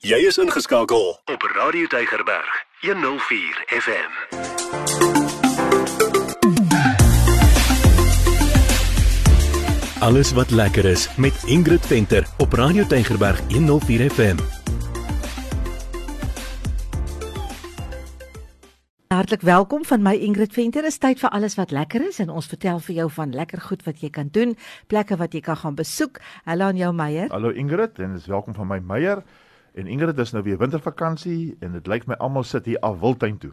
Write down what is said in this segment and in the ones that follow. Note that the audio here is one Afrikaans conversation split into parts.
Jy is ingeskakel op Radio Tygerberg 104 FM. Alles wat lekker is met Ingrid Venter op Radio Tygerberg 104 FM. Hartlik welkom van my Ingrid Venter. Dit is tyd vir alles wat lekker is en ons vertel vir jou van lekker goed wat jy kan doen, plekke wat jy kan gaan besoek. Hallo aan jou Meyer. Hallo Ingrid en dis welkom van my Meyer. En Ingrid is nou weer wintervakansie en dit lyk my almal sit hier af Wildtuin toe.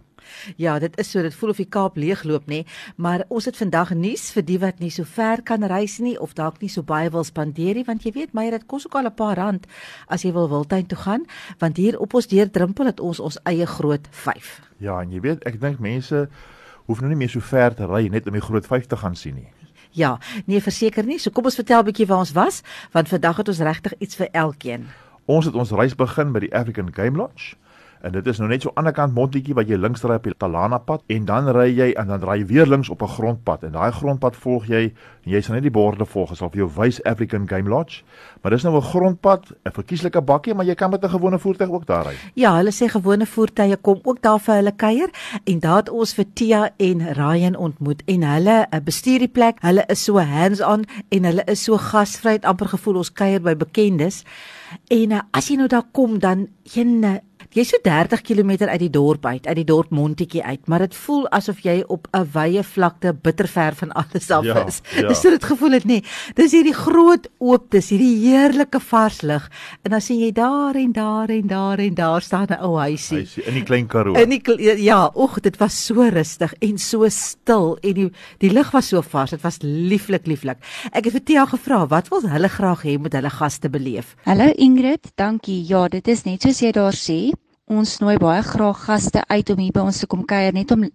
Ja, dit is so, dit voel of die Kaap leegloop nê, maar ons het vandag nuus vir die wat nie so ver kan reis nie of dalk nie so baie wil spandeer nie, want jy weet my dit kos ook al 'n paar rand as jy wil Wildtuin toe gaan, want hier op ons deurdrimpel het ons ons eie groot 5. Ja, en jy weet, ek dink mense hoef nou nie meer so ver te ry net om die groot 5 te gaan sien nie. Ja, nee, verseker nie. So kom ons vertel 'n bietjie waar ons was, want vandag het ons regtig iets vir elkeen. Ons het ons reis begin by die African Game Lodge. En dit is nou net so aan die ander kant Montetjie wat jy links ry op die Talana pad en dan ry jy en dan draai jy weer links op 'n grondpad en daai grondpad volg jy en jy sal net die borde volg as of jy wys African Game Lodge. Maar dis nou 'n grondpad, 'n verkieslike bakkie, maar jy kan met 'n gewone voertuig ook daar ry. Ja, hulle sê gewone voertuie kom ook daar vir hulle kuier en daar het ons vir Tia en Ryan ontmoet en hulle eh, bestuur die plek. Hulle is so hands-on en hulle is so gasvry, amper gevoel ons kuier by bekendes. En uh, as jy nou daar kom dan jenne Jy's so 30 km uit die dorp uit, uit die dorp Montetjie uit, maar dit voel asof jy op 'n wye vlakte bitterver van alles af Ja, is. ja. Dis so dit gevoel het nê. Dis hierdie groot ooptes, hierdie heerlike vars lug en dan sien jy daar en daar en daar en daar staan 'n ou huisie. Sê in die klein Karoo. In die ja, oeg, dit was so rustig en so stil en die die lug was so vars. Dit was lieflik, lieflik. Ek het vir Tia gevra, wat wil hulle graag hê moet hulle gaste beleef? Hallo Ingrid, dankie. Ja, dit is net soos jy daar sê. Ons nooi baie graag gaste uit om hier by ons te kom kuier net om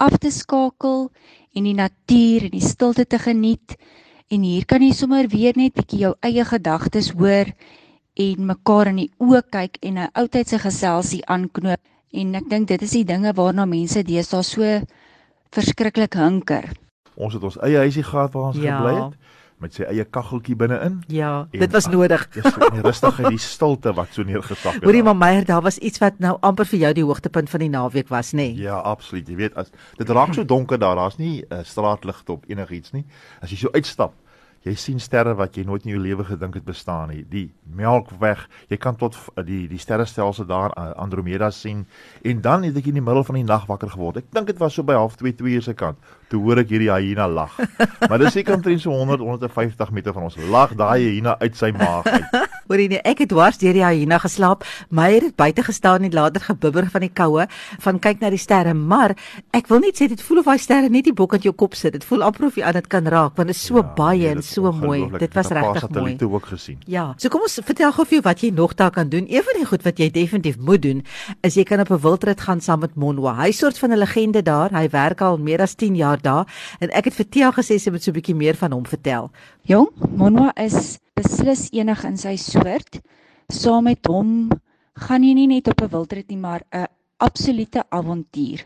af te skakel en die natuur en die stilte te geniet. En hier kan jy sommer weer net bietjie jou eie gedagtes hoor en mekaar in die oë kyk en 'n oudtydse geselsie aanknoop. En ek dink dit is die dinge waarna mense deesdae so verskriklik hinker. Ons het ons eie huisie gehad waar ons Ja. gebly het met sy eie kaggeltjie binne-in. Ja, En- dit was nodig. So die rustigheid, die stilte wat so neergesak het. Hoorie maar Meyer, daar was iets wat nou amper vir jou die hoogtepunt van die naweek was, nê? Ja, absoluut. Jy weet as dit raak so donker daar, daar's nie uh, straatligte op enigiets nie. As jy so uitstap, jy sien sterre wat jy nooit in jou lewe gedink het bestaan nie. Die Melkweg, jy kan tot uh, die die sterrestelsel daar uh, Andromeda sien en dan het ek in die middel van die nag wakker geword. Ek dink dit was so by half 2 2 uur se kant. Toe hoor ek hierdie hyena lag. maar dis seker omtrent so 100 150 meter van ons. Lag daai hyena uit sy maag uit. Hoorie nee, ek het dwars deur die hyena geslaap. Meyer het buite gestaan en later gebibber van die koue van kyk na die sterre, maar ek wil net sê dit voel of daai sterre net die bok aan jou kop sit. Dit voel amper of jy aan dit kan raak want dit is so ja, baie nee, en dit so mooi. Dit Ek was het regtig mooi. satelliete ook gesien. Ja, so kom ons vertel gou vir jou wat jy nog daar kan doen. Een van die goed wat jy definitief moet doen, is jy kan op 'n wildrit gaan saam met Monwa. Hy soort van 'n legende daar. Hy werk al meer as 10 jaar daar en ek het vir Tia gesê sy moet so 'n bietjie meer van hom vertel. Jong, Monwa is beslis enig in sy soort. Saam met hom gaan jy nie net op 'n wildrit nie, maar 'n absolute avontuur.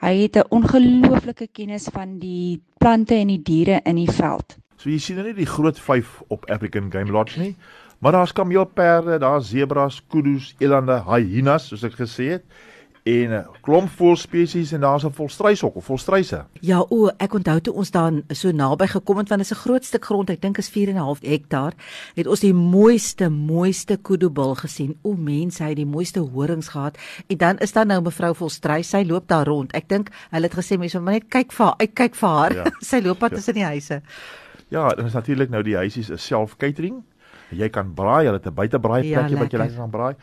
Hy het 'n ongelooflike kennis van die plante en die diere in die veld. So jy sien nou nie die groot 5 op African Game Lodge nie, maar daar's kameelperde, daar's sebras, kudus, elande, hyenas soos ek gesê het en 'n klomp voël spesies en daar's 'n volstruishok of volstruise. Ja, o, ek onthou toe ons daar so naby gekom het want dit is 'n groot stuk grond, ek dink is 4 en 'n half hektaar, het ons die mooiste mooiste kudubil gesien. O, mense, hy het die mooiste horings gehad. En dan is daar nou mevrou Volstruis, sy loop daar rond. Ek dink hulle het gesê mense moet net kyk vir haar, uitkyk vir haar. Ja. sy loop pad Ja. tussen die huise. Ja, en is natuurlik nou die huisies is self catering. Jy kan braai, hulle het 'n buitebraai Ja, plekkie wat jy lekker kan braai.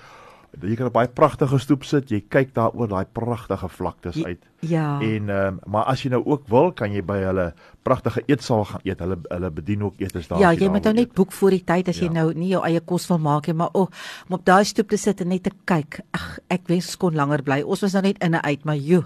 Jy kan op baie pragtige stoep sit, jy kyk daar oor daai pragtige vlaktes uit. Ja. En ehm um, maar as jy nou ook wil, kan jy by hulle pragtige eetsaal gaan eet. Hulle hulle bedien ook etes daar. Ja, jy moet nou net boek voor die tyd as jy Ja. nou nie jou eie kos wil maak nie, maar o, oh, om op daai stoep te sit en net te kyk. Ag, ek wens kon langer bly. Ons was nou net in en uit, maar joe.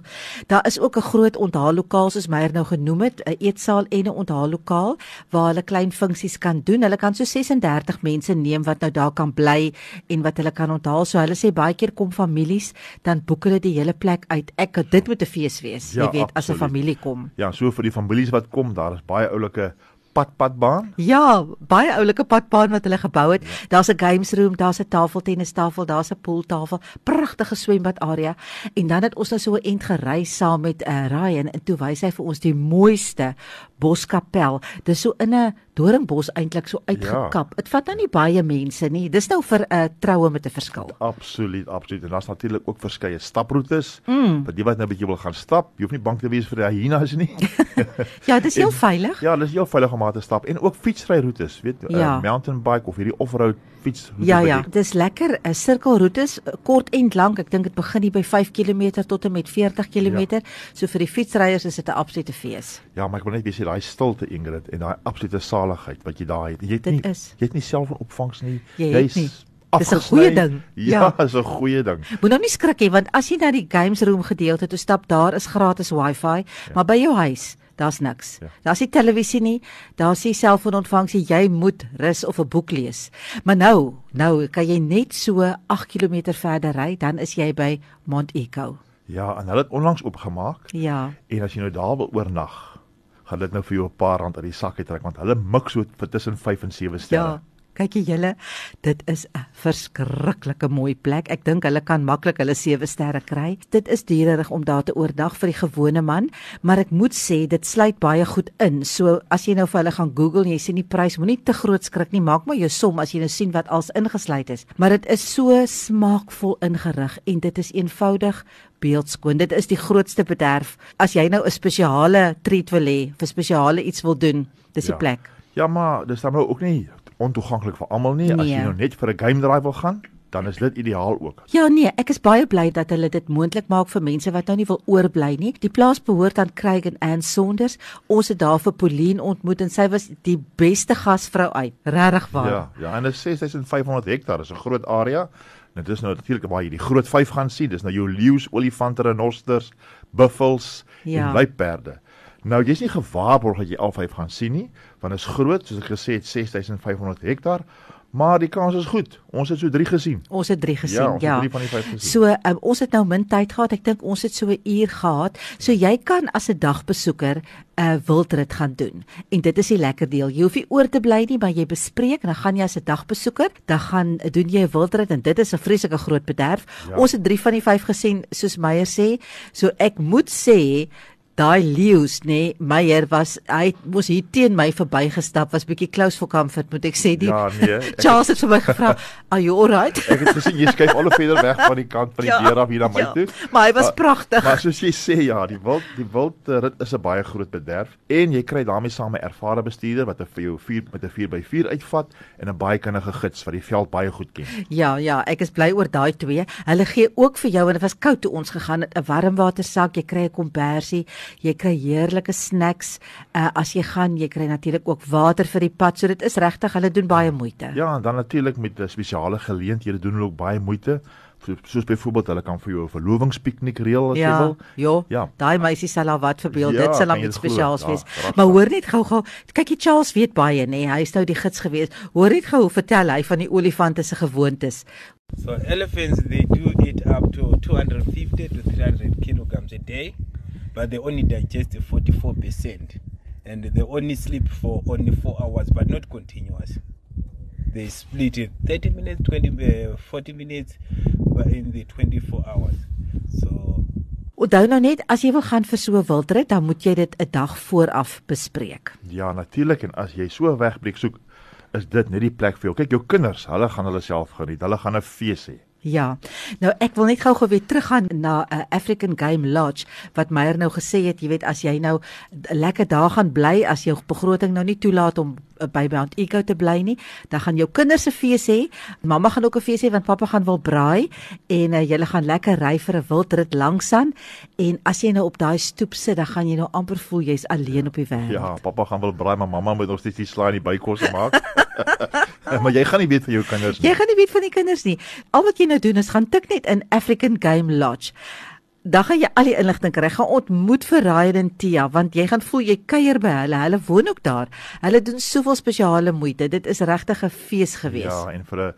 Daar is ook 'n groot onthaallokaal soos Meyer nou genoem het, 'n eetsaal en 'n onthaallokaal waar hulle klein funksies kan doen. Hulle kan so 36 mense neem wat nou daar kan bly en wat hulle kan onthaal. So hulle sê baie keer kom families, dan boek hulle die hele plek uit. Ek dit moet 'n fees wees, jy Ja, weet, as 'n absoluut. familie kom. Ja, so vir die families wat kom, daar is baie oulike padpadbaan. Ja, baie oulike padbaan wat hulle gebou het. Daar's 'n games room, daar's 'n tafeltennistafel, daar's 'n pooltafel, pragtige swembad area. En dan het ons nou so 'n ent gery saam met uh, Ryan en toe wys hy vir ons die mooiste boskapel. Dis so in 'n doringbos eintlik so uitgekap. Dit ja. vat nou nie baie mense nie. Dis nou vir 'n uh, troue met 'n verskil. Absoluut, absoluut. En daar's natuurlik ook verskeie staproetes. Mm. Vir die wat nou 'n bietjie wil gaan stap, jy hoef nie bang te wees vir die hyenas nie. ja, dis heel en, veilig. Ja, dis heel veilig om daar te stap en ook fietsryroetes, weet jy, ja. uh, mountain bike of hierdie off-road fiets. Ja, ja, dis lekker. 'n uh, Sirkelroetes uh, kort en lank. Ek dink dit begin hier by 5 km tot en met 40 km. Ja. So vir die fietsryers is dit 'n absolute fees. Ja, maar ek wil net weet jy daai stilte Ingrid en daai absolute saligheid wat jy daar het. Jy het nie is. jy het nie self opvangs nie. Jy nie. Dis 'n goeie ding. Ja, dis ja. 'n goeie ding. Moet nou nie skrik hê want as jy na die games room gedeelte toe stap, daar is gratis wifi, ja. maar by jou huis Daar's niks. Ja. Daar's nie televisie nie, daar's nie selfoonontvangs nie. Jy moet rus of 'n boek lees. Maar nou, nou kan jy net so 8 km verder ry, dan is jy by Mount Echo. Ja, en hulle het onlangs opgemaak. Ja. En as jy nou daar wil oornag, gaan dit nou vir jou 'n paar rand uit die sak uittrek want hulle mik so vir tussen 5 en 7 sterre. Ja. Kyk julle, dit is 'n verskriklike mooi plek. Ek dink hulle kan maklik hulle 7 sterre kry. Dit is duurerig om daar te oordag vir die gewone man, maar ek moet sê dit sluit baie goed in. So as jy nou vir hulle gaan Google en jy sien die prys, moenie te groot skrik nie. Maak maar jou som as jy nou sien wat als ingesluit is. Maar dit is so smaakvol ingerig en dit is eenvoudig beeldskoon. Dit is die grootste bederf. As jy nou 'n spesiale treat wil hê, vir spesiale iets wil doen, dis die ja. plek. Ja, maar dis dan nou ook nie ontoeganklik vir almal nie. Nee. As jy nee. nou net vir 'n game drive wil gaan, dan is dit ideaal ook. Ja nee, ek is baie bly dat hulle dit moontlik maak vir mense wat nou nie wil oorbly nie. Die plaas behoort aan Craig en Ann Saunders. Ons het daar vir Pauline ontmoet en sy was die beste gasvrou uit. Regtig waar. Ja, ja, en dit is 6500 hektaar, is 'n groot area. Dit is nou natuurlik waar jy die groot vyf gaan sien. Dis nou jou leeu's, olifante, renosters, buffels ja. en luiperde. Nou jy's nie gewaarborg dat jy al vyf gaan sien nie, want dit is groot, soos ek gesê het 6500 hektaar, maar die kans is goed. Ons het so 3 gesien. Ons het 3 gesien, ja. Ons ja. het 3 van die 5 gesien. So um, ons het nou min tyd gehad. Ek dink ons het so 'n uur gehad. So jy kan as 'n dagbesoeker 'n uh, wildrit gaan doen. En dit is die lekker deel. Jy hoef nie oor te bly nie, maar jy bespreek en dan gaan jy as 'n dagbesoeker, dan gaan doen jy 'n wildrit en dit is 'n vreeslike groot bederf. Ja. Ons het 3 van die 5 gesien, soos Meyer sê. So ek moet sê daai leeu's nê nee, Meyer was hy moes hier teen my verbygestap was bietjie close for comfort moet ek sê. Die Ja nee ek, Charles het vir my gevra are you all right? Ek het gesien jy skuif al hoe verder weg van die kant van die ja, deur af hier na my ja, toe. Maar hy was maar, pragtig. Maar soos jy sê ja die wild die wild rit is 'n baie groot bederf en jy kry daarmee saam 'n ervare bestuurder wat vir jou 4 met 'n 4x4 uitvat en 'n baie kundige gids wat die veld baie goed ken. Ja ja ek is bly oor daai twee. Hulle gee ook vir jou en dit was koud toe ons gegaan het 'n warmwatersak jy kry 'n kombersie jy kry heerlike snacks uh, as jy gaan jy kry natuurlik ook water vir die pad so dit is regtig hulle doen baie moeite ja en dan natuurlik met spesiale geleenthede doen hulle ook baie moeite soos byvoorbeeld hulle kan vir jou 'n verlovingspiknik reël as ja, jy wil. Ja. Ja. Daai meisie sal al wat verbeel. Ja, dit sal dan iets spesiaals ja, wees. Maar hoor net gou-gou, kykie Charles weet baie nê. Nee, hy is nou die gids gewees. Hoor net gou hoe vertel hy van die olifante se gewoontes. So elephants they do eat up to 250 to 300 kilograms a day. But they only digest 44% and they only sleep for only four hours but not continuous they split it 30 minutes 20 uh, 40 minutes but in the 24 hours so Onthou nou net as jy wil gaan vir so 'n wildrit dan moet jy dit 'n dag vooraf bespreek. Ja, natuurlik en as jy so wegbreek soek is dit net die plek vir jou. Kyk, jou kinders, hulle gaan hulle self geniet. Hulle gaan 'n fees hê. Ja. Nou ek wil net gou-gou weer teruggaan na 'n uh, African Game Lodge wat Meyer nou gesê het, jy weet as jy nou lekker daar gaan bly as jou begroting nou nie toelaat om uh, by Mount Echo te bly nie, dan gaan jou kinders se fees hê. Mamma gaan ook 'n fees hê want pappa gaan wil braai en uh, julle gaan lekker ry vir 'n wildrit langsaan en as jy nou op daai stoep sit, dan gaan jy nou amper voel jy's alleen op die wêreld. Ja, pappa gaan wil braai, maar mamma moet nog steeds die slaai in die bykos maak. maar jy gaan nie weet van jou kinders nie. Jy gaan nie weet van die kinders nie. Al wat jy nou doen is gaan tik net in African Game Lodge. Dan gaan jy al die inligting kry. Gaan ontmoet vir Ryan en Tia want jy gaan voel jy kuier by hulle. Hulle woon ook daar. Hulle doen soveel spesiale moeite. Dit is regtig 'n fees gewees. Ja, en vir 'n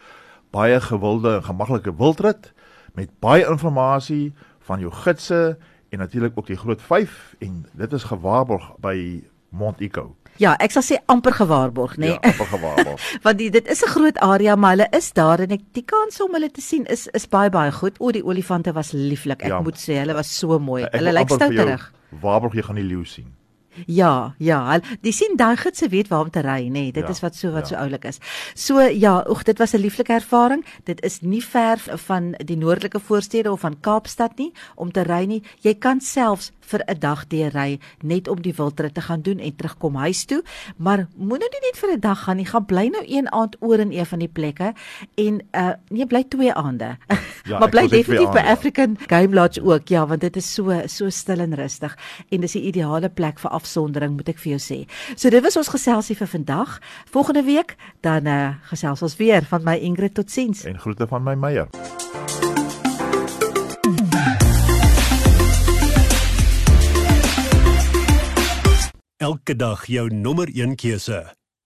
baie gewilde en gemaklike wildrit met baie inligting van jou gidse en natuurlik ook die groot 5 en dit is gewaarborg by Montico. Ja, ek sal sê amper gewaarborg, nê? Ja, amper gewaarborg. Want die, dit is 'n groot area, maar hulle is daar en ek die kans om hulle te sien is is baie baie goed. O, die olifante was lieflik. Ek Ja. moet sê, hulle was so mooi. Ek hulle lyk stout terug. Waarborg jy gaan die leeu sien. Ja, ja, die sien daai gidse weet waar om te ry, nê. Nee, dit Ja, is wat so wat ja. so oulik is. So ja, oek, dit was 'n lieflike ervaring. Dit is nie ver van die noordelike voorstede of van Kaapstad nie om te ry nie. Jy kan selfs vir 'n dag deur ry net om die wildrit te gaan doen en terugkom huis toe, maar moenie nie net vir 'n dag gaan nie. Gaan bly nou een aand oor in een van die plekke en uh nee, bly twee aande. Ja, maar bly definitief by. African Game Lodge ook, ja, want dit is so so stil en rustig en dis die ideale plek vir afsondering, moet ek vir jou sê. So dit was ons geselsie vir vandag. Volgende week dan uh, gesels ons weer van my Ingrid totsiens. En groete van my Meyer. Elke dag jou nommer 1 keuse.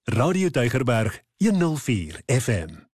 Radio Deugerberg 104 FM.